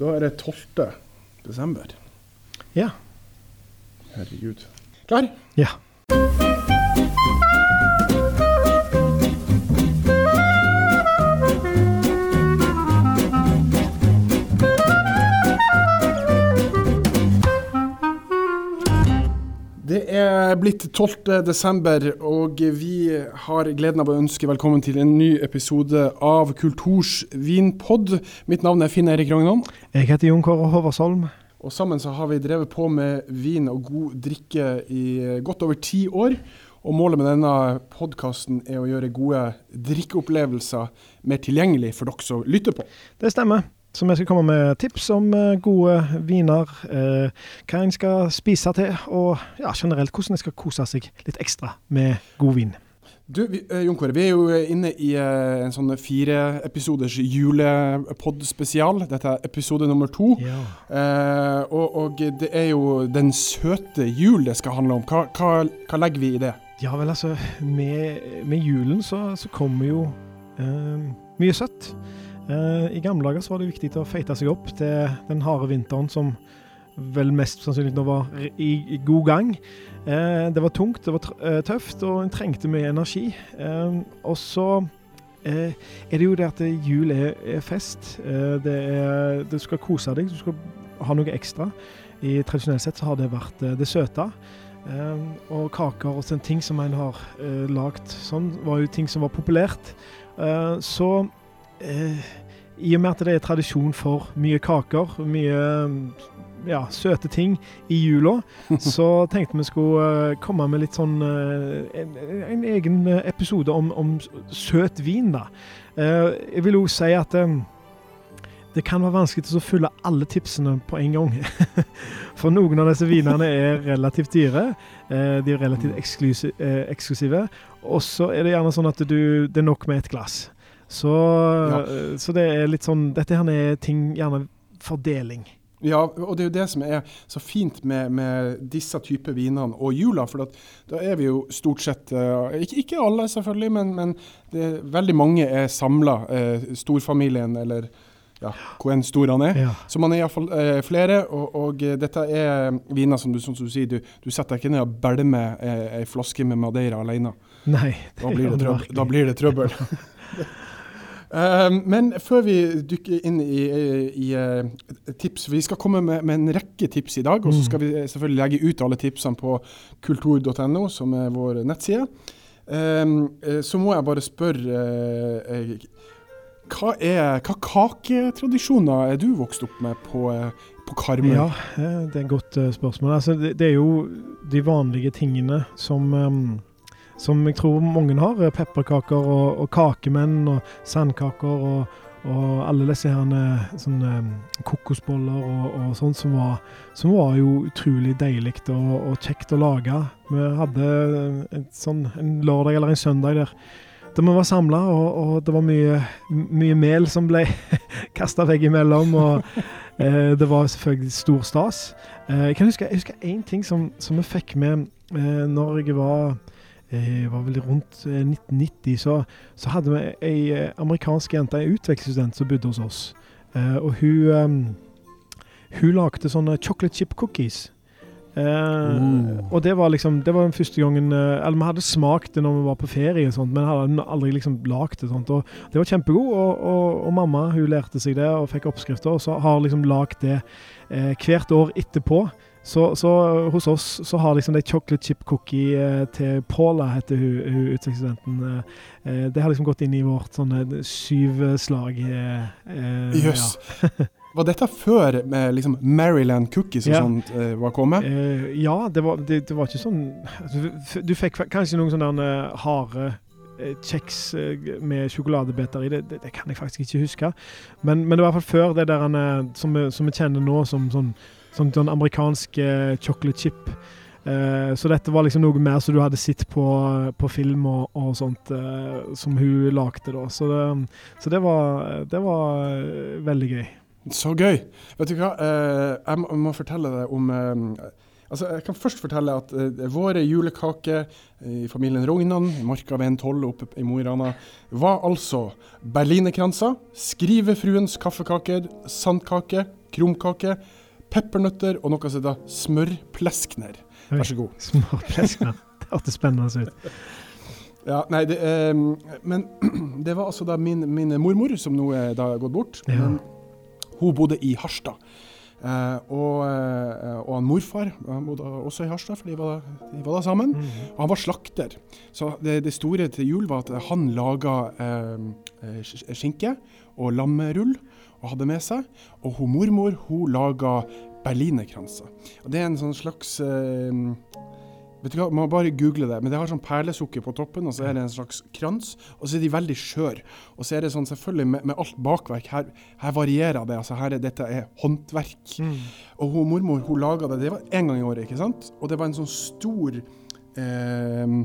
Da er det 12. desember. Ja. Herregud. Klar? Ja. Er blitt 12. desember, og vi har gleden av å ønske velkommen til en ny episode av Kulturs vinpod. Mitt navn er Finn Erik Rognan, Jeg heter Jon Kåre Håvardsholm. og sammen så har vi drevet på med vin og god drikke i godt over ti år. Og målet med denne podkasten er å gjøre gode drikkeopplevelser mer tilgjengelig for dere som lytter på. Det stemmer. Så vi skal komme med tips om eh, gode viner, eh, hva en skal spise til, og ja, generelt hvordan en skal kose seg litt ekstra med god vin. Du, vi, eh, Jon Kåre, vi er jo inne i eh, en sånn fireepisoders julepod-spesial. Dette er episode nummer to. Ja. Eh, og, og det er jo den søte jul det skal handle om. Hva, hva, hva legger vi i det? Ja vel, altså. Med, med julen så, så kommer jo eh, mye søtt. Eh, I gamle dager så var det viktig å feite seg opp til den harde vinteren som vel mest sannsynlig nå var i, god gang. Eh, det var tungt, det var eh, tøft, og en trengte mye energi. Og så er det jo det at jul er, fest. Er, du skal kose deg, du skal ha noe ekstra. I Tradisjonelt sett så har det vært det søte. Og kaker og sånne ting som en har lagd sånn, var jo ting som var populært. Så eh, i og med at det er tradisjon for mye kaker, mye mm, ja, søte ting i jula, så tenkte vi skulle eh, komme med litt sånn eh, en, en egen eh, episode om, om søt vin, da. Eh, jeg vil òg si at det kan være vanskelig å fylle alle tipsene på en gang. For noen av disse vinene er relativt dyre. De er relativt eh, eksklusive. Og så er det gjerne sånn at du, det er nok med et glass. Så, ja. så det er litt sånn Dette her er ting Gjerne fordeling. Ja, og det er jo det som er så fint med, med disse typer vinene og jula. For da er vi jo stort sett eh, ikke, ikke alle, selvfølgelig, men, men det, veldig mange er samla. Eh, storfamilien, eller ja, hvor enn stor han er. Ja. Så man er iallfall eh, flere, og, og eh, dette er viner som du, som du sier, du, du setter deg ikke ned og bælmer ei eh, flaske med Madeira alene. Nei, Da blir det, trøbbel. virkelig. Da blir det trøbbel. Um, men før vi dykker inn i, i, i tips Vi skal komme med, med en rekke tips i dag. Og så Mm. skal vi eh, selvfølgelig legge ut alle tipsene på kultur.no, som er vår nettside. Eh, så må jeg bare spørre eh, eh, hva, er, hva kaketradisjoner er du vokst opp med på, eh, på Karmøy? Ja, eh, det er et godt eh, spørsmål. Altså, det, det er jo de vanlige tingene som som jeg tror mange har. eh, Pepperkaker og, og kakemenn og sandkaker og, og alle disse her eh, sånne eh, kokosboller og, og sånt som var, som var jo utrolig deilig og, og kjekt å lage. Vi hadde sånn, en lørdag eller en søndag der da vi var samla, og, og det var mye, mye mel som ble kasta veggimellom. Og eh, det var selvfølgelig stor stas. Eh, jeg kan huske, jeg én ting som, som vi fikk med eh, når jeg var jeg var vel rundt eh, 1990, så, så hadde vi ei eh, amerikansk jente, ei utvekslingsstudent, som bodde hos oss. Eh, og hun, eh, hun lagde sånne chocolate chip cookies. Uh. Og det var liksom Det var den første gangen eh, Eller vi hadde smakt det når vi var på ferie, og sånt, men hadde aldri liksom lagd det. sånt Og Det var kjempegod, og, og, og mamma hun lærte seg det og fikk oppskrifter, og så har liksom lagd det eh, hvert år etterpå. Så, så hos oss så har liksom de chocolate chip cookie eh, til Paula, heter hun, hun utvekslingsstudenten. Eh, eh, det har liksom gått inn i vårt sånne syv slag. Eh, yes. ja. Var dette før med liksom Maryland cookies og Ja. sånt eh, var kommet? Eh, ja, det var, det, det var ikke sånn altså, Du fikk kanskje noen sånne eh, harde eh, kjeks eh, med sjokoladebiter i. Det, det, det kan jeg faktisk ikke huske. Men, men det var i hvert fall før det der eh, som, vi- som vi kjenner nå som sånn, sånn, sånn amerikansk eh, chocolate chip. Uh, så dette var liksom noe mer som du hadde sett på, på film og, og sånt, uh, som hun lagde da. Så det, så det var, det var veldig gøy. Så gøy. Vet du hva, uh, jeg må, må fortelle deg om Altså, jeg kan først fortelle at uh, våre julekaker i familien Rognan, marka ved en tolle oppe i Mo i Rana, var altså berlinerkranser, skrivefruens kaffekaker, sandkake, krumkake, peppernøtter og noe som heter smørpleskner. Vær så god. Smørpleskner. Det hørtes spennende ut. Ja, nei, det, eh, men det var altså da min, min, mormor, som nå er da gått bort. Ja. Men hun bodde i Harstad. Eh, og, eh, og han morfar han bodde også i Harstad, for de var, de var da sammen. Mm. Og han var slakter. Så det, det, store til jul var at han laga eh, eh skinke og lammerull og hadde med seg. Og hun mormor hun laga berlinerkranser. Og det er en sånn slags eh, Vet du hva, Man bare google det. Men det har sånn perlesukker på toppen, og så er det en slags krans. Og så er de veldig skjøre. Og så er det sånn selvfølgelig med, med alt bakverk. Her, her, varierer det. altså her er, Dette er håndverk. Mm. Og hun mormor hun laga det det var én gang i året, ikke sant? Og det var en sånn stor eh,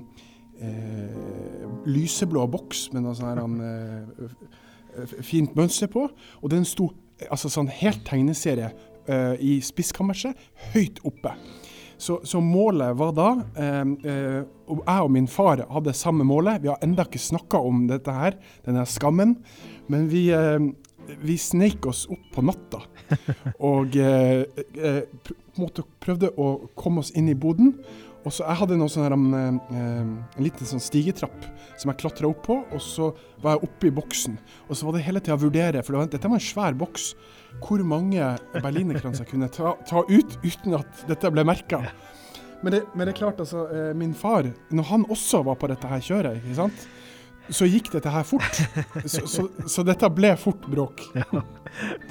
eh, lyseblå boks med noe sånn eh, fint mønster på. Og den sto altså sånn helt tegneserie eh, i spiskammerset, høyt oppe. Så, så, målet var da eh, eh, og Jeg og min far hadde samme målet. Vi har enda ikke snakka om dette her, denne skammen. Men vi, eh, vi sneik oss opp på natta og eh, eh prøvde å komme oss inn i boden. Og så Jeg hadde sånn her, eh, en liten sånn stigetrapp som jeg klatra opp på. Og så var jeg oppe i boksen. Og så var det hele tida å vurdere, for det var, dette var en svær boks hvor mange berlinerkranser jeg kunne ta, ta, ut uten at dette ble merka. Men, men, det er klart, altså, eh, min far, når han også var på dette her kjøret, ikke sant? så gikk dette her fort. Så, så, så dette ble fort bråk. Ja,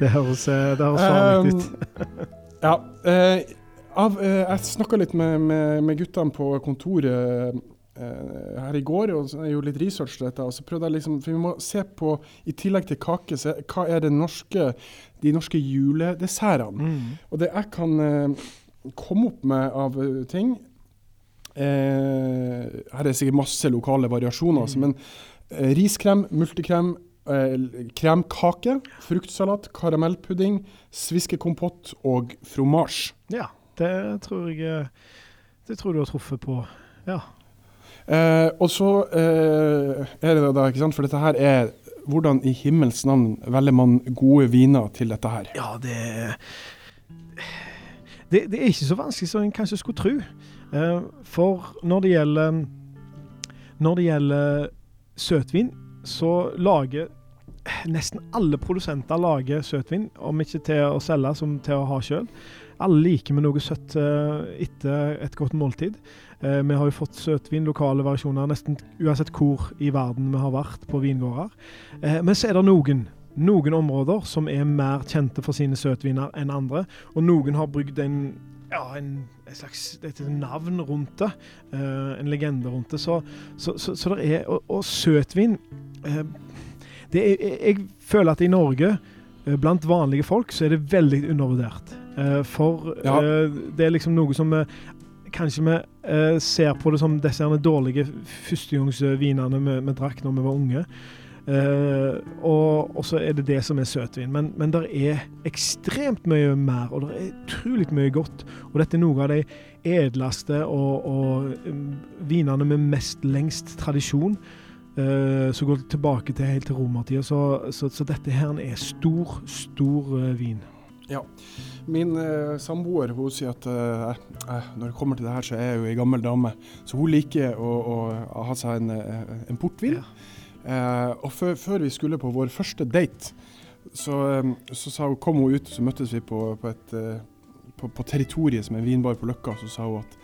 det høres, vanlig det um, ut. ja. Uh, av, uh, jeg snakka litt med, med, med guttene på kontoret her i går, og jeg gjorde litt research til dette. og så prøvde jeg liksom, for Vi må se på, i tillegg til kake, se, hva er det norske, de norske juledessertene. Mm. Og det jeg kan uh, komme opp med av ting ting Her er det sikkert masse lokale variasjoner, altså, mm. men riskrem, multekrem, kremkake, fruktsalat, karamellpudding, sviskekompott og fromasj. Ja, det tror jeg det tror du har truffet på. Ja. Eh, og så eh, er det da, ikke sant, for dette her er hvordan i himmels navn velger man gode viner til dette her? Ja, det, det, det er ikke så vanskelig som en kanskje skulle tro. Eh, for når det gjelder Når det gjelder søtvin, så lager nesten alle produsenter lager søtvin, om ikke til å selge, som til å ha sjøl. Alle liker med noe søtt eh, etter et godt måltid. Eh, vi har jo fått søtvin, lokale variasjoner, nesten uansett hvor i verden vi har vært på vingårder. Eh, men så er det noen, noen områder som er mer kjente for sine søtviner enn andre. Og noen har brygd en, ja, en, en slags et navn rundt det. Eh, en legende rundt det. Så, så, så, så det er Og, og søtvin er, Jeg føler at i Norge, blant vanlige folk, så er det veldig undervurdert. For ja. det er liksom noe som kanskje vi eh, ser på det som disse dårlige førstegangsvinene vi, vi drakk når vi var unge. Eh, og, så er det det som er søtvin. Men, men det er ekstremt mye mer, og det er utrolig mye godt. Og dette er noe av de edleste og, og um, vinene med mest lengst tradisjon. Eh, som går tilbake til helt til romertida. Så, så, så, dette her er stor, stor uh, vin. Ja. Min uh, samboer hun sier at uh, uh, når det kommer til det her, så er jeg jo ei gammel dame. Så hun liker å, å, å ha seg en, en portvin. Ja. og før, før, vi skulle på vår første date, så, um, så hun, kom hun ut, så møttes vi på, på, et, på, på territoriet som er vinbar på Løkka. Så sa hun at,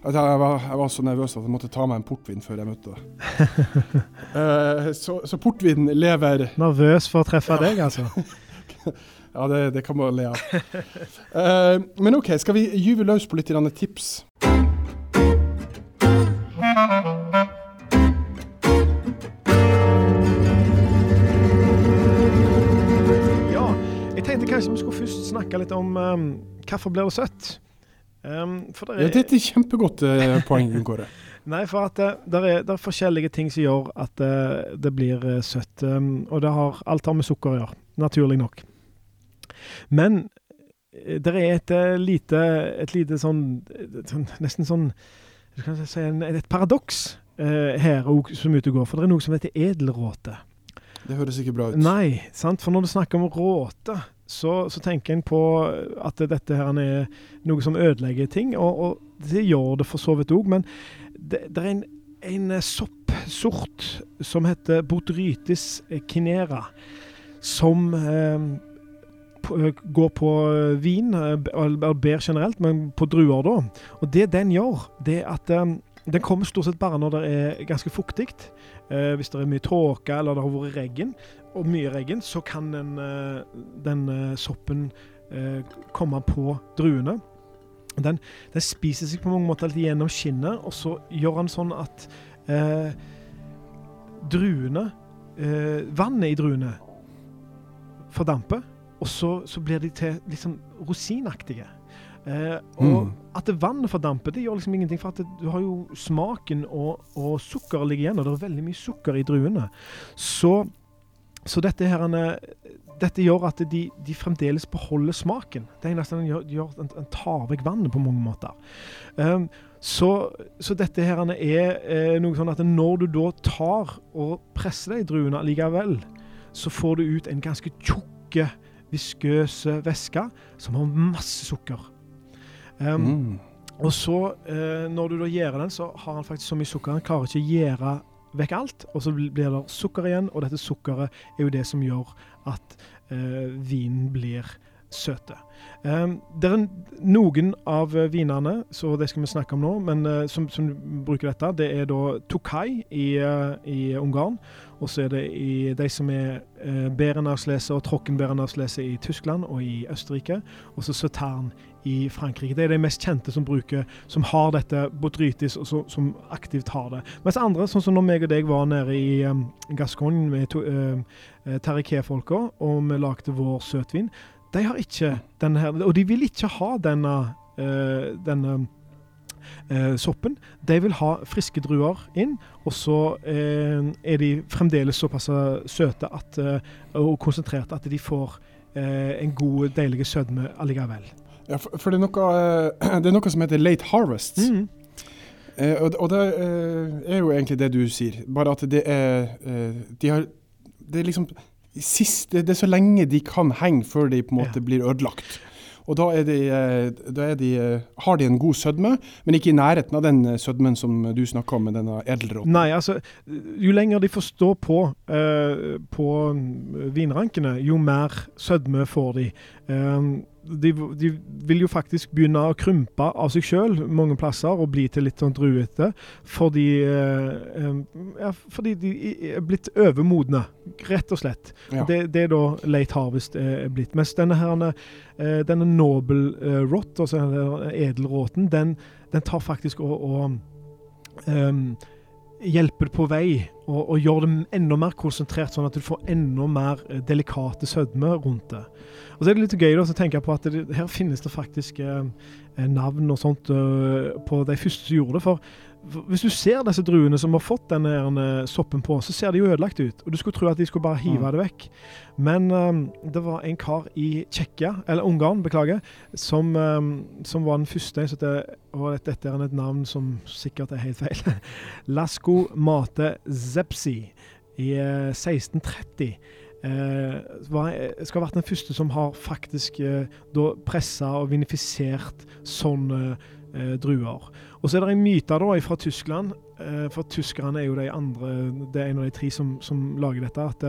at jeg, var, jeg, var, så nervøs at jeg måtte ta meg en portvin før jeg møtte henne. så, så portvin lever Nervøs for å treffe ja. deg, altså? Ja, det, det kan man le av. uh, men OK, skal vi gyve løs på litt tips? Ja, jeg tenkte kanskje vi skulle først snakke litt om um, hvorfor blir det søtt. Um, det er, ja, det er kjempegodt uh, poeng, Kåre. Nei, for at uh, det er, er, forskjellige ting som gjør at uh, det blir søtt. Um, og det har alt har med sukker å gjøre, naturlig nok. Men det er et eh, lite, et lite sånn, sånn Nesten sånn si, Et paradoks eh, her som ute går. For det er noe som heter edelråte. Det høres ikke bra ut. Nei, sant? for når du snakker om råte, så, så tenker en på at dette her er noe som ødelegger ting. Og, og det gjør det for så vidt òg, men det, det, er en, en soppsort som heter botrytis kinera, som eh, går på vin, eller bær generelt, men på druer da. Og det den gjør, det er at den kommer stort sett bare når det er ganske fuktig. Eh, hvis det er mye tåke eller det har vært regn, og mye regn, så kan den, eh, den eh, soppen eh, komme på druene. Den, den, spiser seg på mange måter litt gjennom skinnet, og så gjør han sånn at eh, druene eh, Vannet i druene fordamper, og så, så blir de til liksom rosinaktige. Eh, og mm. at vannet fordamper, det gjør liksom ingenting, for at det, du har jo smaken og, og sukkeret ligger igjen, og det er veldig mye sukker i druene. Så, så dette, her, dette gjør at de, de, fremdeles beholder smaken. Det eneste nesten gjør, gjør en, en tar vekk vannet på mange måter. Um, så, så, dette her er eh, noe sånn at når du da tar og presser de druene likevel, så får du ut en ganske tjukke viskøse væske som har masse sukker. Um, mm. Og så, eh, når du da gjærer den, så har han faktisk så mye sukker. Han klarer ikke å gjære vekk alt, og så blir det sukker igjen. Og dette sukkeret er jo det som gjør at eh, vinen blir søte. Um, det er noen av vinene, så det skal vi snakke om nå, men uh, som, som, bruker dette, det er da Tokai i, uh, i Ungarn. Og så er det i de som er eh, Berenauslese og Trockenberenauslese i Tyskland og i Østerrike. Og så Sautern i Frankrike. Det er de mest kjente som bruker, som har dette botrytis, og så, som aktivt har det. Mens andre, sånn som når meg og deg var nede i um, Gascogne med uh, Terriquet-folka, og vi lagde vår søtvin, de har ikke denne her, og de vil ikke ha denne, uh, denne soppen. De vil ha friske druer inn, og så uh, er de fremdeles såpass søte at, og konsentrerte at de får en god, deilig sødme allikevel. Ja, for, for det, er noe, det, er noe, som heter late harvest. Mm. og, og, det er jo egentlig det du sier, bare at det er de har, Det er liksom sist, det, er så lenge de kan henge før de på en måte ja. blir ødelagt. Og da, de, eh, da de, eh, har de en god sødme, men ikke i nærheten av den eh, sødmen som du snakker om med denne edelråten. Nei, altså, jo lenger de får stå på, på vinrankene, jo mer sødme får de. Um, de, de, vil jo faktisk begynne å krympe av seg sjøl mange plasser og bli til litt sånn druete. Fordi, eh, ja, fordi de er blitt overmodne, rett og slett. Ja. Det, det, er da late harvest er blitt. Mens denne, her, eh, denne noble eh, rot, altså edelråten, den, den, tar faktisk og, og um, hjelper det på vei og, og gjør det enda mer konsentrert, sånn at du får enda mer delikate sødme rundt det. Og så er det litt gøy da, å tenke på at det, her finnes det faktisk eh, navn og sånt eh, på de første som gjorde det. For, for, hvis du ser disse druene som har fått denne her, soppen på, så ser de jo ødelagt ut. Og du skulle tro at de skulle bare hive mm. det vekk. Men eh, det var en kar i Tsjekkia, eller Ungarn, beklager, som, um, som var den første. Så det, og dette er et navn som sikkert er helt feil. Lasko Mate Zepsi i uh, 1630. Eh, skal ha vært den første som har faktisk eh, da pressa og vinifisert sånne eh, druer. Og så er det en myte da fra Tyskland, for tyskerne er jo de andre Det er en av de tre som, som lager dette. at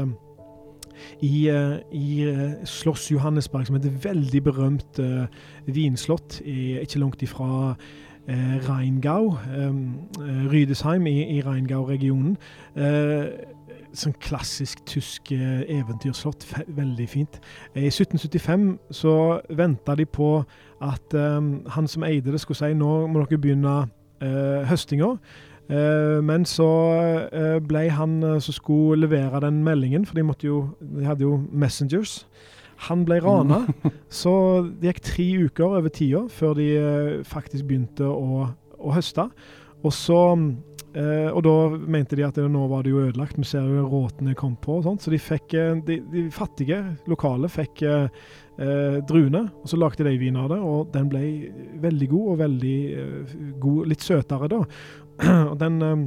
i, i Sloss Johannesberg, som er et veldig berømt vinslott ikke langt ifra Rheingau, um, Rydesheim i, i Rheingau-regionen sånn klassisk tysk eh, eventyrslott. Veldig fint. I 1775 så venta de på at um, han som eide det, skulle si nå må dere begynne uh, høstinga. Uh, men så uh, ble han som skulle levere den meldingen, for de, jo, de hadde jo messengers. Han ble rana, mm. så det gikk tre uker over tida før de faktisk begynte å, å høste. Og så Eh, og da mente de at det, nå var det jo ødelagt, vi ser jo råtene kom på og sånt. Så de fikk, eh, de, de fattige lokale fikk eh, eh, druene, og så lagde de vin av det, og den ble veldig god, og veldig god, litt søtere da. og den, eh,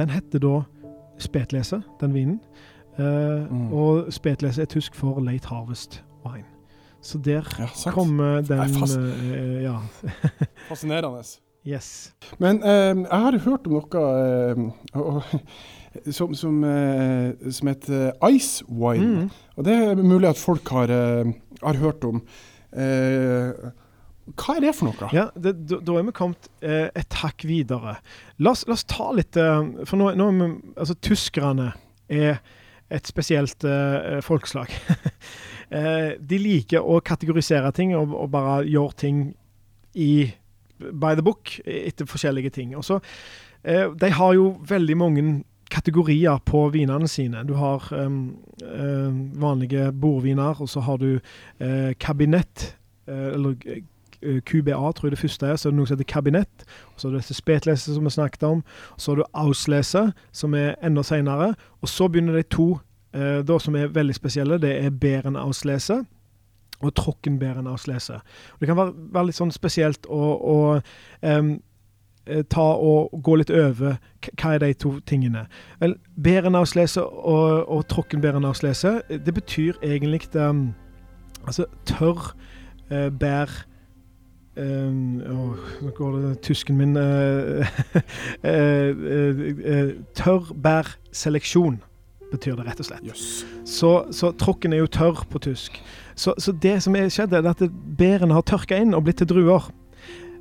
den heter da Spetlese, den vinen. Eh, Mm. Og Spetlese er tysk for late harvest wine. Så der Ja, kommer den Nei, fas Ja. Fascinerende. Yes. Men eh, jeg har hørt om noe eh, som, som, eh, som heter ice wine. Mm. Og det er mulig at folk har, eh, har hørt om. Eh, hva er det for noe? Ja, det, da, da er vi kommet eh, et hakk videre. La oss, la oss ta litt eh, For nå, nå vi Altså, tyskerne er et spesielt eh, folkeslag. de liker å kategorisere ting og, og bare gjøre ting i by the book etter forskjellige ting. Også, eh, De har jo veldig mange kategorier på vinene sine. Du har em, vanlige bordviner, og så har du kabinett, eller QBA, tror jeg det første er. Så er det noe som heter kabinett. Og så er det dette spetlese som vi snakket om. Og så har du auslese, som er enda senere. Og så begynner de to eh, da som er veldig spesielle. Det er bæren auslese og tråkken trockenbæren auslese. Og Det kan være, være litt sånn spesielt å, å eh, ta og gå litt over hva er de to tingene. Vel, bæren auslese og, og trockenbæren auslese, det betyr egentlig um, altså tørr uh, bær Um, åh, nå går det tysken min uh, Tørr bærseleksjon betyr det, rett og slett. Yes. Så, så tråkken er jo tørr på tysk. Så, så det som er skjedd, er at bærene har tørka inn og blitt til druer.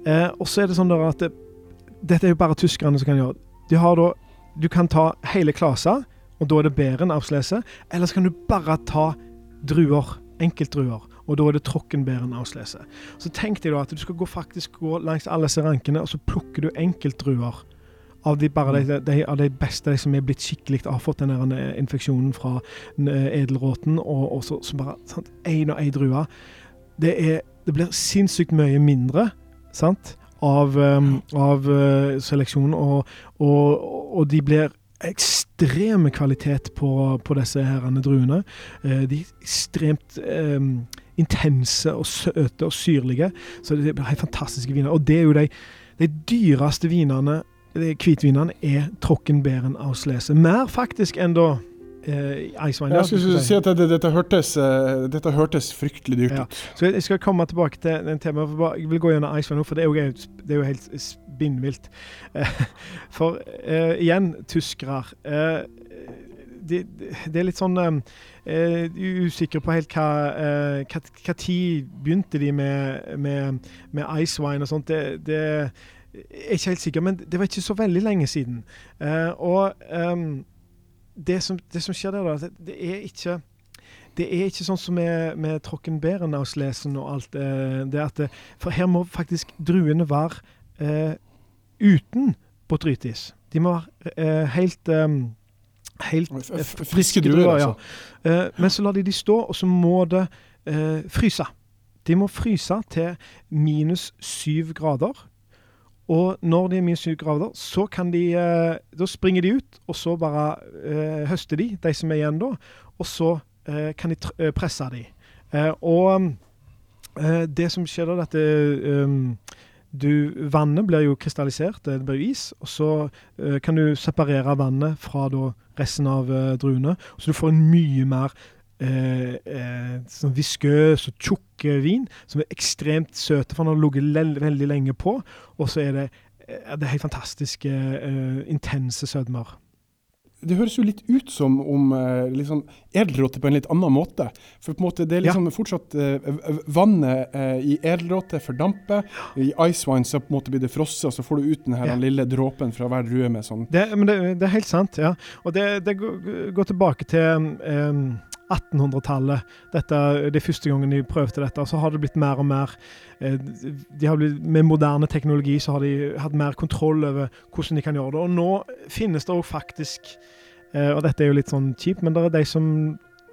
Eh, og så er det sånn at det, dette er jo bare tyskerne som kan gjøre. De har da, du kan ta hele klasa, og da er det bæren avslese. Eller så kan du bare ta druer, enkeltdruer, og da er det trokkenbæren avslese. Så tenk deg da at du skal gå, faktisk gå langs alle disse rankene, og så plukker du enkeltdruer. Av de, de, de, av de beste, de som er blitt skikkelig har fått den der, eh, infeksjonen fra eh, edelråten, og, og så, så bare sant, én og én drue. Det, er, det blir sinnssykt mye mindre sant, av, um, av uh, seleksjonen, og, og, og de blir ekstreme kvalitet på, på disse herrene druene. Eh, de er ekstremt eh, intense og søte og syrlige. Så det blir helt fantastiske viner. Og det er jo de, de dyreste vinene, hvitvinene, er Trockenbæren Auslese. Mer faktisk enn da eh, Eiswein. Jeg skulle si at det, dette, hørtes, eh, dette hørtes fryktelig dyrt Ja. ut. Så jeg skal komme tilbake til den temaet. Jeg vil gå gjennom Eiswein nå, for det er jo, det er jo helt spinnvilt. Eh, For eh, igjen, tyskere. Eh, det, det er litt sånn eh, eh, Usikker på helt hva eh, hva, hva tid begynte de med, med, med Icewine og sånt. Det, det er ikke helt sikker, men det var ikke så veldig lenge siden. Uh, og um, det, som, det som skjer der, da, det, det er ikke det er ikke sånn som med, med lesen og alt eh, det at det, For her må faktisk druene være eh, uten botrytis. De må være eh, helt eh, Helt F- eh, friske druer, altså. ja. Eh, men så lar de de stå, og så må det eh, fryse. De må fryse til minus syv grader. Og når de er mye syv grader, så kan de eh, Da springer de ut, og så bare eh, høster de, de som er igjen da. Og så eh, kan de eh, presse de. Eh, og eh, det som skjer da, dette um, du, Vannet blir jo krystallisert, det blir is. Og så kan du separere vannet fra da, resten av druene. Så du får en mye mer eh, eh, sånn viskøs og tjukk vin, som er ekstremt søte, for den har ligget veldig lenge på. Og så er det, eh, det er helt fantastiske, eh, intense sødmer. Det høres jo litt ut som om eh, liksom, edelråte på en litt annen måte. For på en måte det er liksom fortsatt eh, vannet eh, i edelråte fordamper. I ice wine så på en måte blir det frosset, og så får du ut den her Ja. lille dråpen fra hver drue med sånn Det, men det, det er helt sant, ja. Og det, det går, går tilbake til em, 1800-tallet. Det er første gangen de prøvde dette. Så har det blitt mer og mer eh, blitt, Med moderne teknologi så har de hatt mer kontroll over hvordan de kan gjøre det. Og nå finnes det òg faktisk eh, Og dette er jo litt sånn kjipt, men det er de som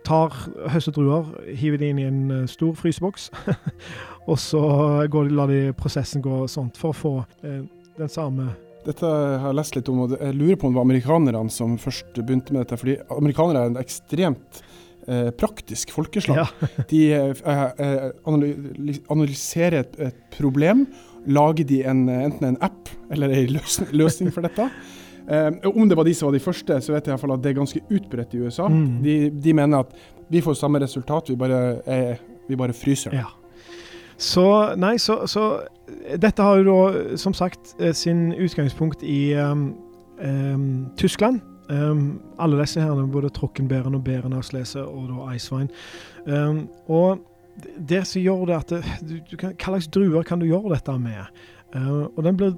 tar høstet druer, hiver de inn i en eh, stor fryseboks, og så går lar de prosessen gå sånt for å få den samme Dette har jeg lest litt om, og jeg lurer på om det var amerikanerne som først begynte med dette. Fordi amerikanere er en ekstremt eh, praktisk folkeslag. Ja. De eh, eh, analyserer et, et problem, lager de en, enten en app eller en løsning, løsning for dette. Eh, om det var de som var de første, så vet jeg i hvert fall at det er ganske utbredt i USA. Mm. De, de mener at vi får samme resultat, vi bare, er, vi bare fryser. Ja. Så Nei, så, så Dette har jo da, som sagt, eh, sin utgangspunkt i um, um, Tyskland. Um, alle disse her, både Trokkenbæren og Bæren Auslese og da Icewine. Um, og det- som gjør det at det, du, du kan, Hva slags druer kan du gjøre dette med? Uh, og blir,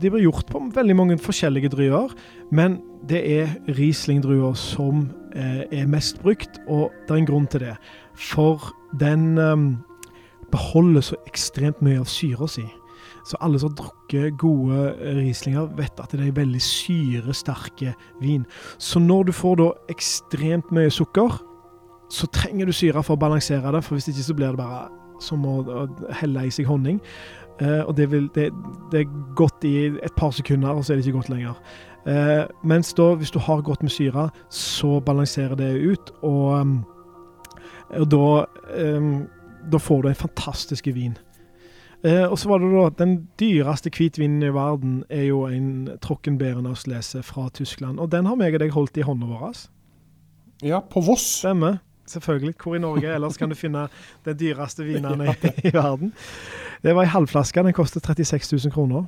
De blir gjort på veldig mange forskjellige druer, men det er Riesling-druer som uh, er mest brukt, og det er en grunn til det. For den um, beholder så ekstremt mye av syra si. Så alle som har drukket gode eh, Rieslinger, vet at det er veldig syresterke vin. Så når du får da ekstremt mye sukker, så trenger du syre for å balansere det, for hvis ikke så blir det bare som å, helle i seg honning. Eh, og det, vil, det, det er godt i et par sekunder, og så er det ikke godt lenger. Eh, mens da, hvis du har godt med syre, så balanserer det ut, og, um, og da, um, da får du en fantastisk vin. Eh, og så var det da Den dyreste hvitvinen i verden er jo en Trockenbeerenauslese fra Tyskland. Og den har meg og deg holdt i hånda vår. Ja, på Voss. Stemmer. Selvfølgelig. Hvor i Norge ellers kan du finne de dyreste vinene i, i verden? Det var ei halvflaske. Den kostet 36 000 kroner.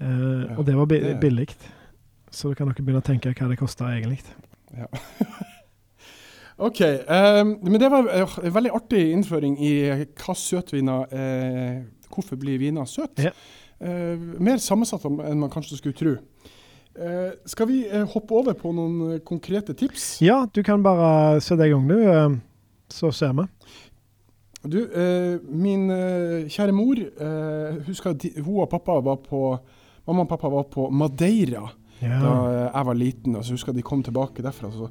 Eh, Ja, og det var bi det billig. Så da kan dere begynne å tenke hva det koster egentlig. OK. Um, men det var eh, en veldig artig innføring i hva søtviner eh, Hvorfor blir viner søt? Ja. Eh, mer sammensatt enn man kanskje skulle tro. Eh, skal vi eh, hoppe over på noen konkrete tips? Ja, du kan bare sette i gang, du. så ser vi. Du, eh, min kjære mor eh, husker at de, hun og pappa var på Mamma og pappa var på Madeira da Ja. eh, jeg var liten. og så husker de kom tilbake derfra. så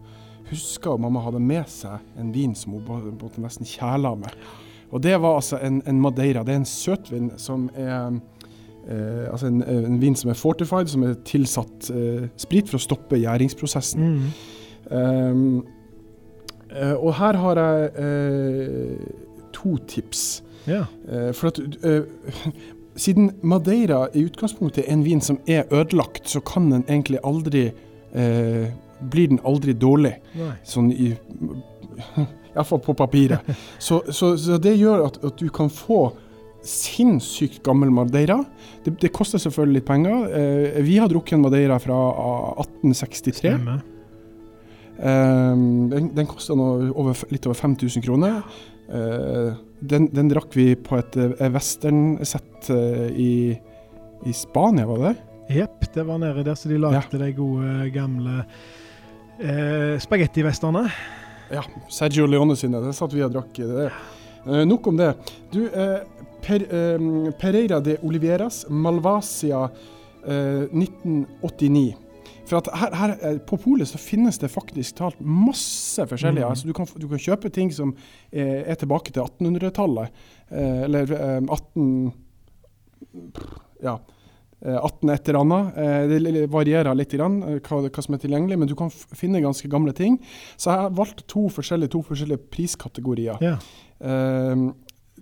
husker mamma hadde med seg en vin som hun måtte nesten kjæla med. Og det var altså en, en Madeira. Det er en søtvin som er eh, Altså en, en vin som er fortified, som er tilsatt eh, sprit for å stoppe gjæringsprosessen. Mm. Um, eh, og her har jeg eh, to tips. Yeah. Eh, for at eh, Siden Madeira i utgangspunktet er en vin som er ødelagt, så kan den egentlig aldri eh, Blir den aldri dårlig. Nei. Sånn i Iallfall på papiret. Så, så, så det gjør at, at du kan få sinnssykt gammel Madeira. Det, det koster selvfølgelig litt penger. Eh, vi har drukket en Madeira fra ah, 1863. Stemmer. Um, den den kosta litt over 5000 kroner. Eh, den, den drakk vi på et uh, westernsett eh, i, i Spania, var det? Jepp, det var nede der så de lagde de gode, gamle eh, spagettivestene. Ja, Sergio Leone sine. Det satt vi og drakk. Det. Eh, nok om det. Du, eh, per, eh, Pereira de Oliveras, Malvasia eh, 1989. For at her, her eh, På polet så finnes det faktisk talt masse forskjellige. Mm. Altså du, kan, du kan kjøpe ting som er, er tilbake til 1800-tallet. Eh, eller eh, 18 Ja. Eh, 18 et eller annet. Eh, det varierer litt grann, eh, hva, hva som er tilgjengelig, men du kan finne ganske gamle ting. Så jeg har valgt to forskjellige, to forskjellige priskategorier. Ja. Um,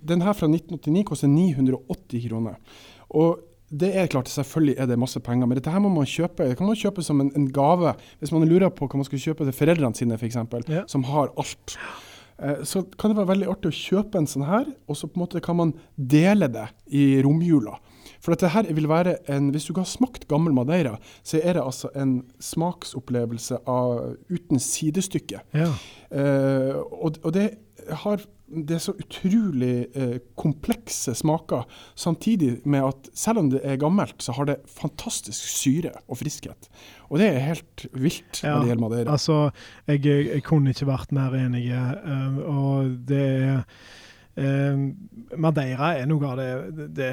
den her fra 1989 koster 980 kroner. Og det er klart, selvfølgelig er det masse penger, men dette her må man kjøpe det kan man kjøpe som en, en gave. Hvis man lurer på hva man skal kjøpe til foreldrene sine, f.eks., Ja. som har alt. Eh, Så kan det være veldig artig å kjøpe en sånn her, og så på en måte kan man dele det i romjula. For dette her vil være en, Hvis du ikke har smakt gammel Madeira, så er det altså en smaksopplevelse av, uten sidestykke. ja. Eh, og, og det har det er så utrolig eh, komplekse smaker, samtidig med at selv om det er gammelt, så har det fantastisk syre og friskhet. Og det er helt vilt Ja, når det gjelder Madeira. Altså, jeg, jeg, kunne ikke vært mer enig. Uh, og det er Madeira er noe av det, det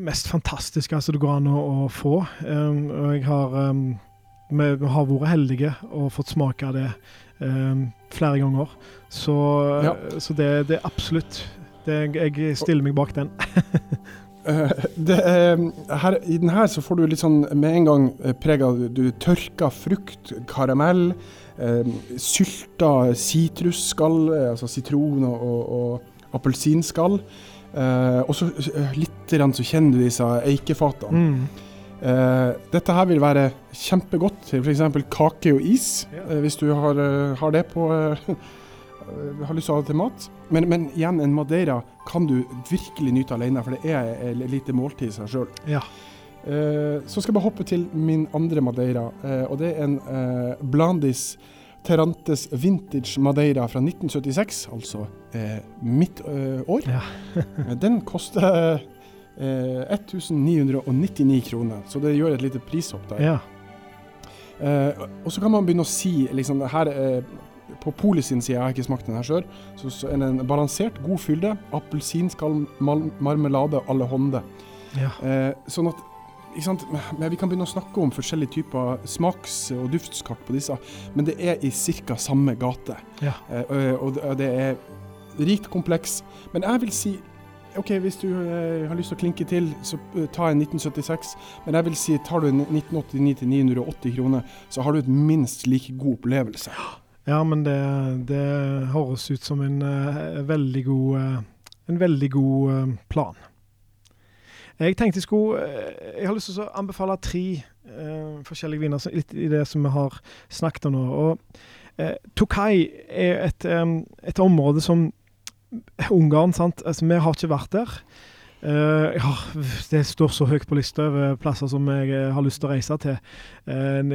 mest fantastiske som det går an å, å få. Um, og jeg har um, vi har vært heldige og fått smake det um, flere ganger. Så, Ja. så det, det er absolutt det, Jeg stiller meg bak den. Eh, det er, her, I den her så får du litt sånn med en gang eh, preg av du tørka frukt, karamell, eh, sylta sitrusskall, eh, altså sitron og, og appelsinskall. Eh, og så eh, litt så kjenner du disse eikefatene. Mm. Eh, dette her vil være kjempegodt til f.eks. kake og is, Ja. eh, hvis du har, eh, har det på eh, har lyst til å ha det til mat. Men, men igjen, en madeira kan du virkelig nyte alene, for det er et lite måltid i seg sjøl. Ja. Eh, så skal jeg bare hoppe til min andre madeira, og det er en Blandis Terrantes Vintage Madeira fra 1976, altså eh, mitt eh, år. Ja. Eh, Den koster eh, 1999 kroner, så det gjør et lite prishopp der. ja. Eh, og så kan man begynne å si liksom, her, eh, På Polet sin side, jeg har ikke smakt den her sjøl, så, så er en balansert, god fylde. Appelsinskall, marmelade à la hånde. ja. Eh, sånn at Vi kan begynne å snakke om forskjellige typer smaks- og duftskart på disse, men det er i ca. samme gate. Ja. Eh, og det- er rikt kompleks. Men jeg vil si OK, hvis du eh, har lyst til å klinke til, så eh, ta en 1976. Men jeg vil si tar du en 1989 til 980 kroner, så har du et minst like god opplevelse. Ja, men det, det høres ut som en eh, veldig god eh, En veldig god eh, plan. Jeg tenkte jeg skulle eh, Jeg har lyst til å anbefale tre uh, forskjellige viner, litt i det som vi har snakket om nå. Og uh, Tokai er et, um, et område som Ungarn, sant. Altså, vi har ikke vært der. Uh, ja, det står så høyt på lista over plasser som jeg har lyst til å reise til. Uh,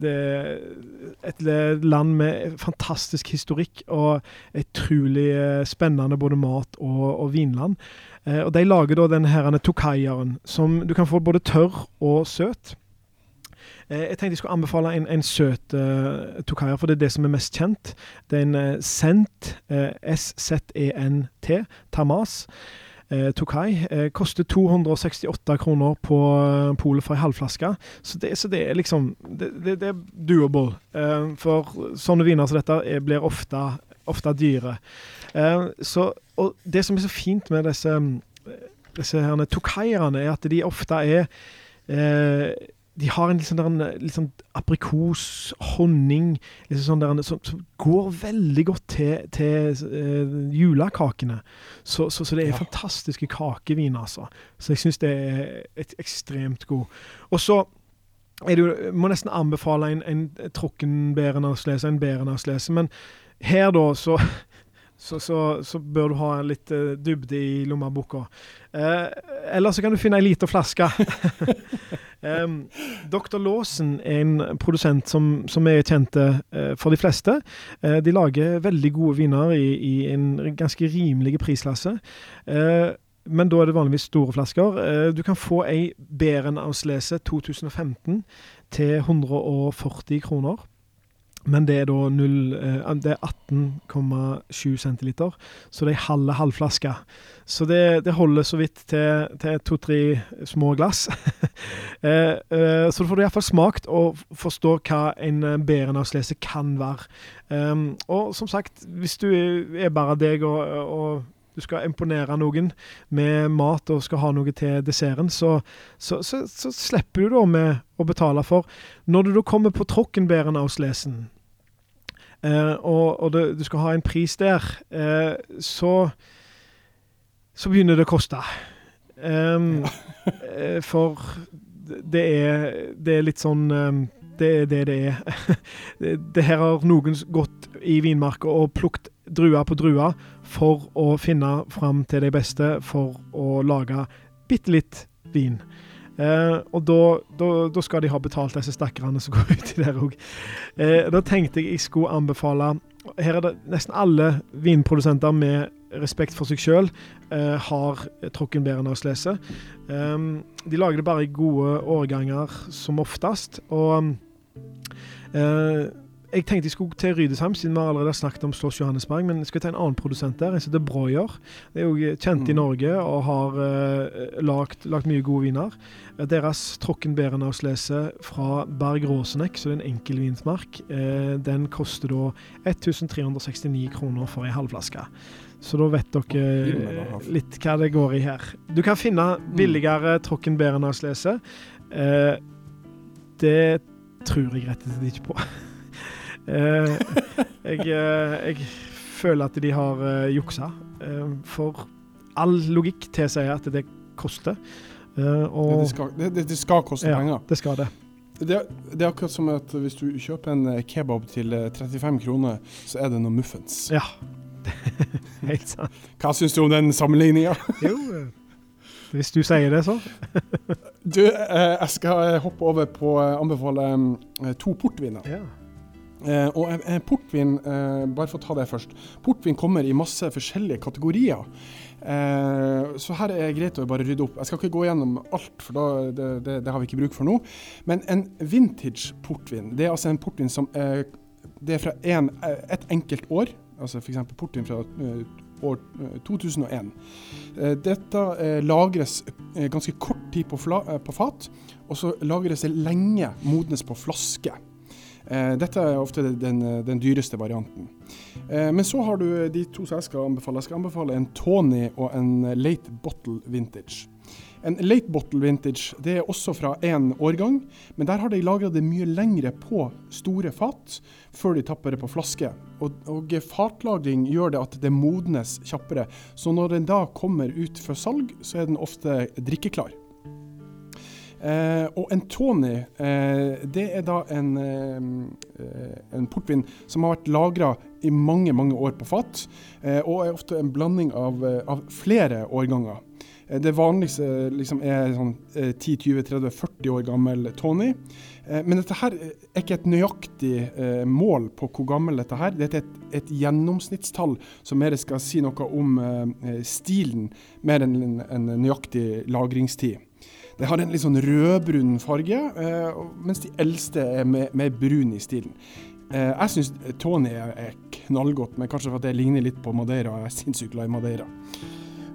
det er et land med fantastisk historikk og utrolig spennende både mat og, og vinland. Eh, og De lager da denne her tokaieren, som du kan få både tørr og søt. Eh, jeg tenkte jeg skulle anbefale en, en søt uh, tokaier, for det er det som er mest kjent. Det er en uh, Sent, eh, S-Z-E-N-T, Tamas. Eh, Tokai eh, koster 268 kroner på eh, polet for ei halvflaske. Så det, så det er liksom Det, det, det er doable. Eh, for sånne viner som dette blir ofte, ofte dyre. Eh, så, og det som er så fint med disse, disse herne tokaierne, er at de ofte er eh, de har en litt sånn, der, litt sånn aprikos, honning liksom sånn der, som, som går veldig godt til, til eh, julekakene. Så, så, så det er Ja. fantastiske kakeviner, altså. Så jeg syns det er et, ekstremt god. Og så er det jo, jeg må nesten anbefale en, en trukkenbærenavslese, en bærenavslese. Men her, da, så så, så, så bør du ha litt uh, dybde i lommeboka. Uh, eller så kan du finne ei lita flaske. um, Dr. Lawson er en produsent som, som er kjente uh, for de fleste. Eh, de lager veldig gode viner i, i en ganske rimelig prisklasse. Eh, men da er det vanligvis store flasker. Eh, du kan få ei Bærenauslese 2015 til 140 kroner. Men det er da 0, eh, det er 18,7 centiliter, så det er halve halvflaske. Så det, det holder så vidt til, til to-tre små glass. eh, eh, så da får du iallfall smakt og forstå hva en eh, bærenavslese kan være. Um, og som sagt, hvis du er bare deg og, og du skal imponere noen med mat og skal ha noe til desserten, så, så, så, så slipper du da med å betale for. Når du da kommer på Trockenbærenauslesen, eh, og, og det, du skal ha en pris der, eh, så så begynner det å koste. Um, eh, for det er, det er litt sånn Det er det det er. det, her har noen gått i vinmarka og plukket druer på druer for å finne fram til de beste for å lage bitte litt vin. Eh, og da, skal de ha betalt disse stakkarene som går uti der òg. Eh, da tenkte jeg jeg skulle anbefale Her er det nesten alle vinprodusenter med respekt for seg sjøl eh, har Trockenbærenauslese. Um, de lager det bare i gode årganger som oftest. Og eh, jeg tenkte jeg skulle til Rydesheim, siden vi allerede har snakket om Slåss Johannesberg. Men jeg skal ta en annen produsent der. En som heter Breuer. Det er jo kjent i Mm. Norge og har uh, lagt, lagt mye gode viner. Eh, Deres Trockenbærenauslese fra Berg Rosenek, så det er en enkel vinsmark, eh, den koster da 1369 kroner for ei halvflaske. Så da vet dere eh, litt hva det går i her. Du kan finne billigere Trockenbærenauslese. Uh, det tror jeg rett og slett ikke på. Eh, jeg, eh, jeg, føler at de har uh, juksa. For all logikk tilsier at det koster. Og, det, skal, det, det, skal, koste ja, penger. Det skal det. det. Det, er akkurat som at hvis du kjøper en kebab til 35 kroner, så er det noe muffens. Ja. Helt sant. Hva syns du om den sammenligninga? jo, hvis du sier det, så. du, jeg skal hoppe over på å anbefale to portviner. Ja. Eh, og eh, portvin, eh, bare for å ta det først. Portvin kommer i masse forskjellige kategorier. Eh, så her er det greit å bare rydde opp. Jeg skal ikke gå gjennom alt, for da, det, det, det, har vi ikke bruk for nå. Men en vintage portvin, det er altså en portvin som eh, det er fra en, eh, et enkelt år. Altså f.eks. portvin fra år 2001. Dette lagres ganske kort tid på, fla, på fat, og så lagres det lenge modnes på flaske. Eh, dette er ofte den, den dyreste varianten. Eh, men så har du de to som jeg skal anbefale. Jeg skal anbefale en Tony og en Late Bottle Vintage. En late bottle vintage det er også fra én årgang, men der har de lagra det mye lengre på store fat før de tapper det på flaske. Og, og fatlagring gjør det at det modnes kjappere. Så når den da kommer ut for salg, så er den ofte drikkeklar. Eh, og en Tony, eh, det er da en, eh, en, portvin som har vært lagra i mange, mange år på fat, eh, og er ofte en blanding av, eh, av flere årganger. Eh, det vanligste liksom, er sånn 10-20-30-40 år gammel Tony. Men dette her er ikke et nøyaktig mål på hvor gammel dette her Dette er et, et gjennomsnittstall som mer skal si noe om stilen, mer enn en, en nøyaktig lagringstid. Det har en litt sånn rødbrun farge, eh, mens de eldste er mer, brun i stilen. Eh, jeg syns Tony er, knallgodt, men kanskje for at det ligner litt på Madeira. Jeg er sinnssykt glad i Madeira.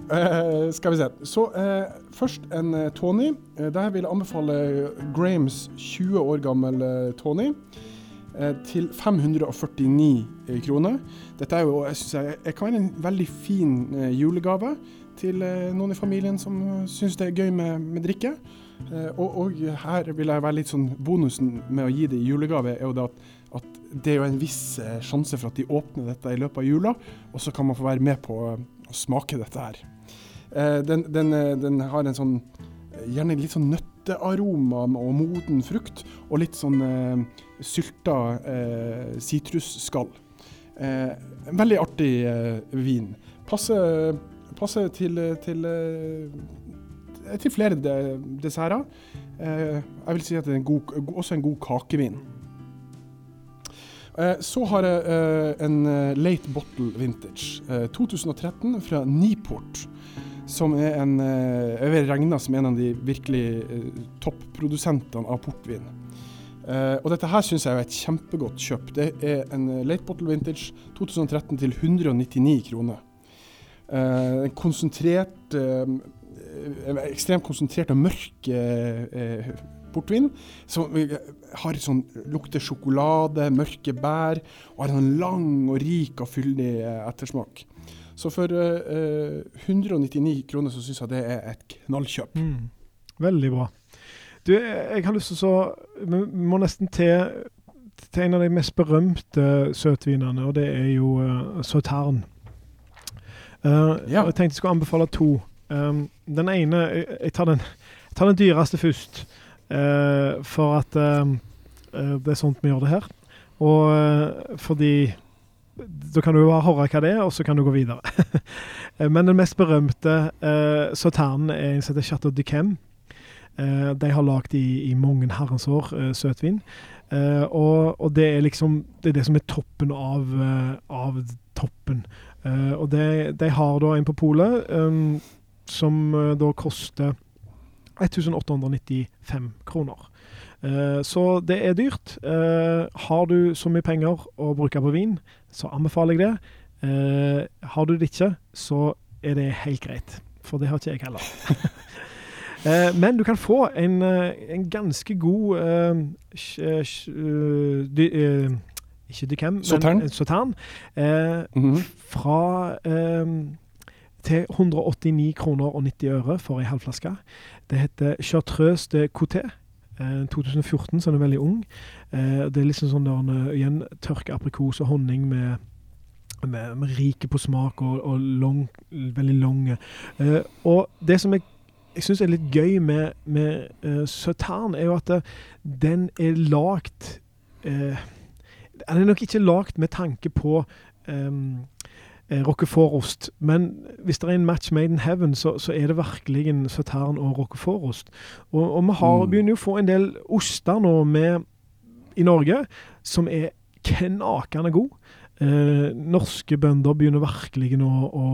Uh, skal vi se. Så uh, først en Tony. der vil jeg anbefale Grahams 20 år gammel Tony til 549 kroner. Dette er jo, jeg synes jeg, jeg kan være en veldig fin julegave til eh, noen i familien som syns det er gøy med, med drikke. Eh, og, og, her vil jeg være litt sånn Bonusen med å gi det i julegave er jo det at, at det er jo en viss eh, sjanse for at de åpner dette i løpet av jula, og så kan man få være med på å smake dette her. Den, den, den har en sånn gjerne litt sånn nøttearoma og moden frukt, og litt sånn eh, sylta sitrusskall. Eh, en veldig artig eh, vin. Passer passer til, til, eh, til flere desserter. Eh, jeg vil si at det er en god, også en god kakevin. Eh, så har jeg en Late Bottle Vintage 2013 fra Niport. Som er en, jeg vil regne som en av de virkelig topprodusentene av portvin. og dette her syns jeg er et kjempegodt kjøp. Det er en Late Bottle Vintage 2013 til 199 kroner. Uh, konsentrert uh, Ekstremt konsentrert og mørk uh, portvin. Som har sånn, lukter sjokolade, mørke bær, og har en lang og rik og fyldig ettersmak. Så for 199 kroner så syns jeg det er et knallkjøp. Mm. Veldig bra. Du, jeg har lyst til å Vi må nesten til, til en av de mest berømte søtvinene, og det er jo uh, Sautern. Uh, ja. Jeg tenkte jeg skulle anbefale to. Um, den ene Jeg tar den, jeg tar den dyreste først. Uh, for at um, det er sånt vi gjør det her. Og fordi Da kan du jo høre hva det er, og så kan du gå videre. Men den mest berømte uh, sauternen er en som heter Chateau de Chem. Uh, de har lagd i, i mange herrens år uh, søtvin. Uh, og, og, det er liksom det er det som er toppen av, av toppen. Uh, og de, de, har da en på polet um, som uh, da koster 1895 kroner. Uh, så det er dyrt. har du så mye penger å bruke på vin, så anbefaler jeg det. har du det ikke, så er det helt greit. For det har ikke jeg heller. men du kan få en, en ganske god ikke Ducam, men Sautern. Eh, mm -hmm. Fra eh, til 189 kroner og 90 øre for ei halvflaske. Det heter Chartreuse de Coté. Eh, 2014, så er veldig ung. Eh, det er liksom sånn der, eh, igjen tørka aprikos og honning med, med, med rike på smak og, og long, veldig lange. Eh, og det som jeg, jeg syns er litt gøy med, med uh, Søtern, er jo at det, den er lagd eh, Den er nok ikke lagd med tanke på um, Roquefort-ost. Men hvis det er en match made in heaven, så, så er det virkelig en Sautern og Roquefort-ost. Og, og, vi har, mm. begynner jo å få en del oster nå med, i Norge som er knakende gode. Eh, norske bønder begynner virkelig nå å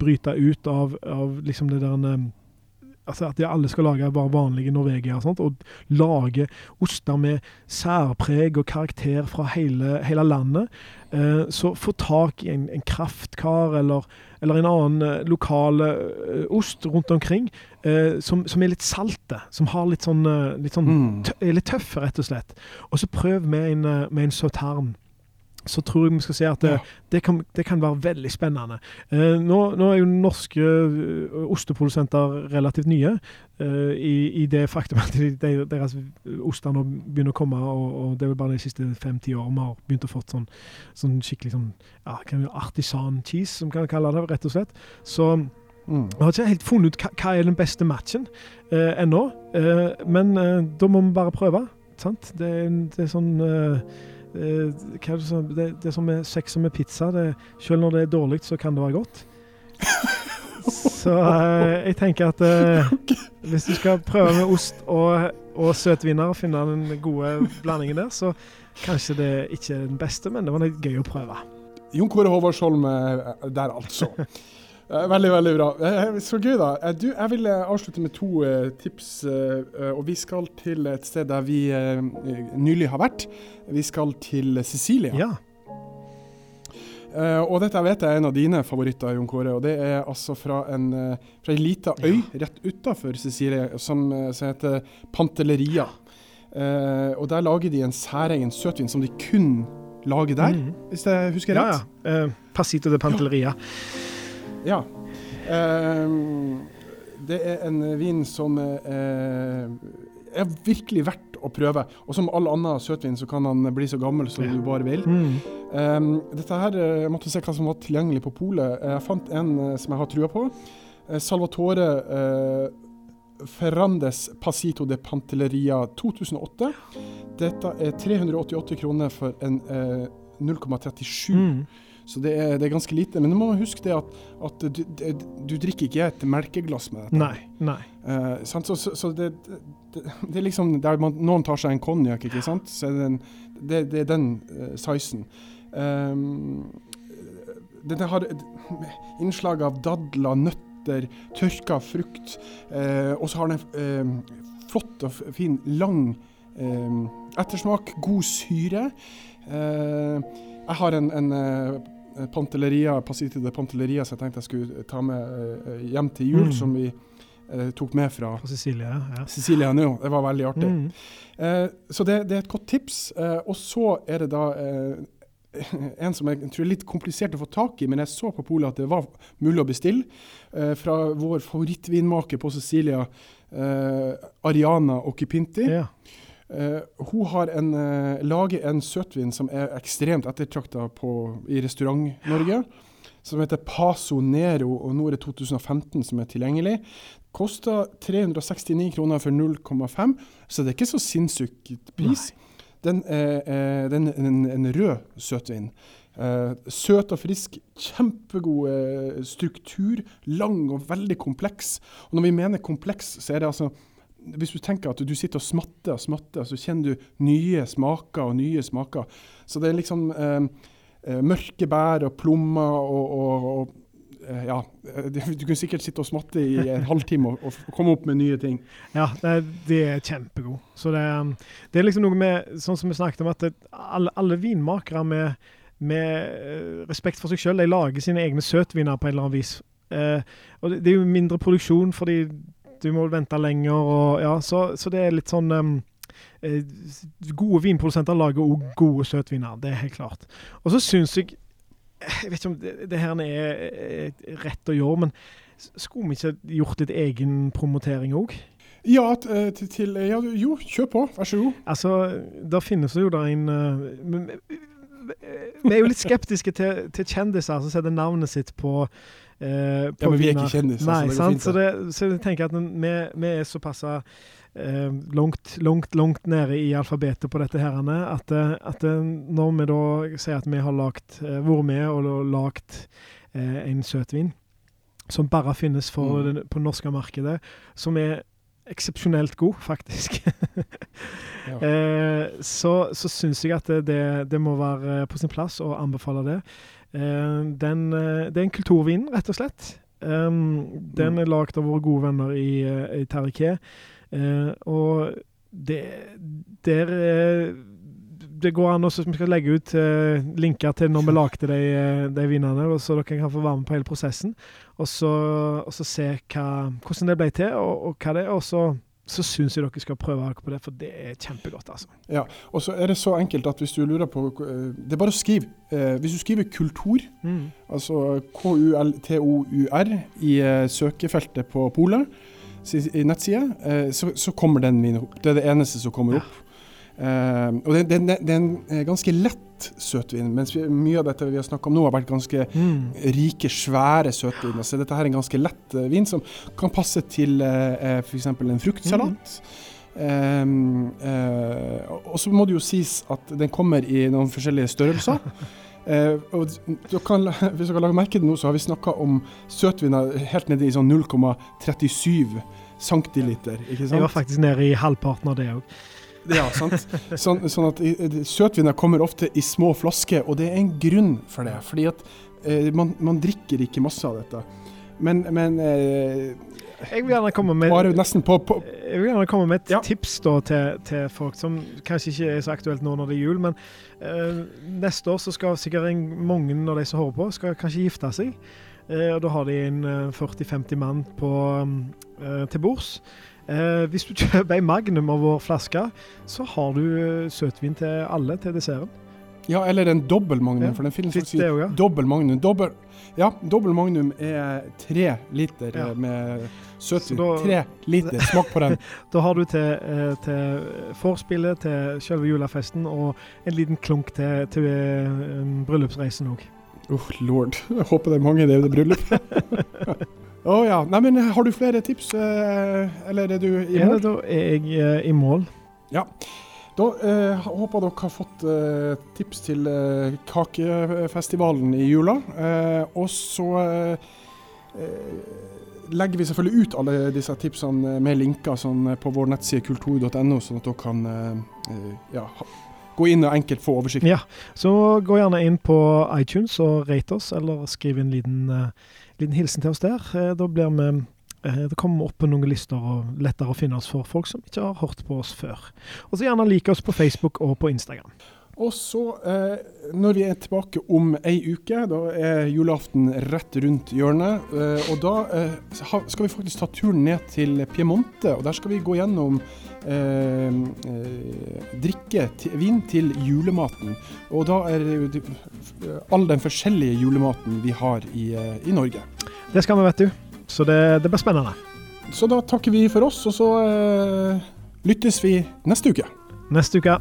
bryte ut av, av liksom det der eh, altså At alle skal lage bare vanlige Norvegia og, og lage oster med særpreg og karakter fra hele, hele landet. Eh, så få tak i en, en kraftkar eller, eller, en annen eh, lokal eh, ost rundt omkring eh, som, som, er litt salte. Som har litt sånn, eh, litt, sånn mm. er litt tøff, rett og slett. Og så prøv med en, med en sautern så tror jeg vi skal se at det, det, kan, det kan, være veldig spennende. Eh, nå, nå, er jo norske uh, osteprodusenter relativt nye eh, i, i, det faktum at de, de, deres oster nå begynner å komme, og, og, det er vel bare de siste fem-ti årene vi har begynt å få sånn, sånn skikkelig sånn, ja, artisan cheese, som kan kalle det, rett og slett. Så Mm. Vi har ikke helt funnet ut hva, hva er den beste matchen eh, ennå, men da må vi bare prøve. Sant? Det, det er sånn Eh, det, som, det, det som er sex med pizza, det, selv når det er dårlig, så kan det være godt. Så eh, jeg tenker at eh, hvis du skal prøve med ost og, og søtviner og finne den gode blandingen der, så kanskje det ikke er den beste, men det var litt gøy å prøve. Jon Kåre Håvardsholm der, altså. Eh, veldig, veldig bra. Eh, så gøy, da. Eh, du, jeg vil avslutte med to tips. Og vi skal til et sted der vi nylig har vært. Vi skal til Sicilia. Ja. Uh, og dette vet jeg er en av dine favoritter, Jon Kåre. Og det er altså fra en, uh, fra en lita øy ja. rett utafor Sicilia som, som, heter Pantelleria. Uh, og der lager de en særegen søtvin som de kun lager der, mm. hvis jeg husker rett. Ja, ja. Passito de Pantelleria. Ja. Ja. Um, det er en vin som eh, er virkelig verdt å prøve. Og som all annen søtvin så kan han bli så gammel som ja. du bare vil. Mm. Um, dette her, Jeg måtte se hva som var tilgjengelig på polet. Jeg fant en uh, som jeg har trua på. Salvatore Salvatore Ferrandes Pasito de Pantelleria 2008. Dette er 388 kroner for en 0,37. Mm. Så det er, det er, ganske lite. Men du må huske det at, at du, det, du, drikker ikke et melkeglass med dette. Nei, nei. Uh, så, så, så det, det, er liksom der man, noen tar seg en konjakk, ikke sant. Så den, det, er den uh, sizen. Um, det, har innslag av dadler, nøtter, tørka frukt. Uh, og så har den en flott og fin, lang ettersmak. God syre. jeg har en, en Eh, Pantelleria, Passiti de Pantelleria som jeg tenkte jeg skulle ta med uh, hjem til jul, mm. som vi uh, tok med fra, Sicilia. Ja. Sicilia nå. Det var veldig artig. Mm. Uh, så det, det, er et godt tips. og så er det da en som jeg tror er litt komplisert å få tak i, men jeg så på polet at det var mulig å bestille. fra vår favorittvinmaker på Sicilia, Ariana Okipinti. Ja. Uh, hun har en, uh, lager en søtvin som er ekstremt ettertrakta i Restaurant-Norge. Som heter Paso Nero, og nå er det 2015 som er tilgjengelig. Koster 369 kroner for 0,5, så det er ikke så sinnssykt pris. Den er, uh, den er en, en, rød søtvin. Søt og frisk, kjempegod struktur, lang og veldig kompleks. Og når vi mener kompleks, så er det altså hvis du tenker at du sitter og smatter og smatter, så kjenner du nye smaker og nye smaker. Så det er liksom eh, eh mørke bær og plommer og, og, og eh, ja, Du kunne sikkert sitte og smatte i en halvtime og, og komme opp med nye ting. Ja, det, det er kjempegod. Så det, det, er liksom noe med, sånn som vi snakket om, at det, alle, alle vinmakere med, med, eh, respekt for seg selv, de lager sine egne søtviner på en eller annen vis. Eh, og det er jo mindre produksjon fordi du må vente lenger, og ja, så, så det er litt sånn um, Gode vinprodusenter lager òg gode søtviner, det er helt klart. Og så syns jeg Jeg vet ikke om det, det her er rett å gjøre, men skulle vi ikke gjort litt egen promotering òg? Ja, til, til ja, Jo, kjør på. Vær så god. Altså, der finnes det jo da en eh, Vi er jo litt skeptiske til, til kjendiser som setter navnet sitt på Uh, Ja, men vi er ikke kjendiser, Nei, så det går fint. Så, det, så jeg tenker at vi, vi er såpass uh, langt, langt, langt nede i alfabetet på dette her, at, eh, at når vi da sier at vi har lagt, uh, vært med og lagd lagt en søtvin som bare finnes for Mm. på det norske markedet, som er eksepsjonelt god, faktisk. Ja. eh, så så syns jeg at det, det, må være på sin plass å anbefale det. Eh, den, eh, det er en kulturvin, rett og slett. Um, den er lagd av våre gode venner i, eh, i Terriquet. Eh, og det der eh, Det går an også, Vi skal legge ut linker til når vi lagde de, de vinene, så dere kan få være med på hele prosessen. Og så, og så se hva, hvordan det ble til, og, og hva det er. Og så, så syns jeg dere skal prøve dere på det, for det er kjempegodt, altså. Ja, Og så er det så enkelt at hvis du lurer på eh, Det er bare å skrive. Eh, hvis du skriver 'kultur', altså K-u-l-t-o-u-r, i eh, søkefeltet på Polet, i nettside, eh, så, så kommer den min opp. Det er det eneste som kommer Ja. Eh, og det, det, det er en eh, ganske lett søtvin, mens vi, mye av dette vi har snakka om nå, har vært ganske Mm. rike, svære søtviner. Så dette her er en ganske lett uh, vin som kan passe til uh, f.eks. en fruktsalat. Um, eh, og så må det jo sies at den kommer i noen forskjellige størrelser. Eh, og du kan, hvis dere lager merke til nå, så har vi snakka om søtviner helt nede i sånn 0,37 centiliter. Ikke sant? Jeg var faktisk nede i halvparten av det òg. Ja, sant. Sånn, sånn at søtviner kommer ofte i små flasker, og det er en grunn for det. Fordi at eh, man, man drikker ikke masse av dette. Men, men eh, Jeg vil gjerne komme med på, på Jeg vil gjerne komme med et Ja. tips da til, til folk som kanskje ikke er så aktuelt nå når det er jul, men eh, neste år så skal sikkert mange av de som hører på, skal kanskje gifte seg. Eh, og da har de en eh, 40-50 mann på, eh, til bords. Eh, hvis du kjøper en Magnum av vår flaske, så har du eh, søtvin til alle til desserten. Ja, eller en dobbel magnum, Ja, for den finnes faktisk i dobbel magnum. Dobbel, ja, dobbel magnum er tre liter Ja. eh, med søtvin. Da- tre liter. Smak på den. Da har du til, eh, til forspillet, til selve julefesten og en liten klunk til, til bryllupsreisen òg. Oh, lord. Jeg håper det er mange i det bryllupet. Å ja. Nei, men har du flere tips, eh, eller er du i mål? Ja, da er jeg eh, i mål. Ja. Da eh, håper dere har fått eh, tips til eh, kakefestivalen i jula. Eh, og så eh, eh, legger vi selvfølgelig ut alle disse tipsene med linker sånn, eh, på vår nettside kultur.no, sånn at dere kan eh, eh, ja, gå inn og enkelt få oversikt. Ja, så gå gjerne inn på iTunes og rate oss, eller skriv en liten, eh, liten hilsen til oss der. Eh, da blir vi eh, det kommer opp på noen lister og lettere å finne oss for folk som ikke har hørt på oss før. Og så gjerne like oss på Facebook og på Instagram. Og så, eh, når vi er tilbake om ei uke, da er julaften rett rundt hjørnet. Eh, og da eh, skal vi faktisk ta turen ned til Piemonte, og der skal vi gå gjennom eh, eh, drikke, vin til julematen. Og da er det jo all den forskjellige julematen vi har i, eh, i Norge. Det skal vi, vet du. Så det, det blir spennende. Så da takker vi for oss, og så lyttes vi neste uke. Neste uke.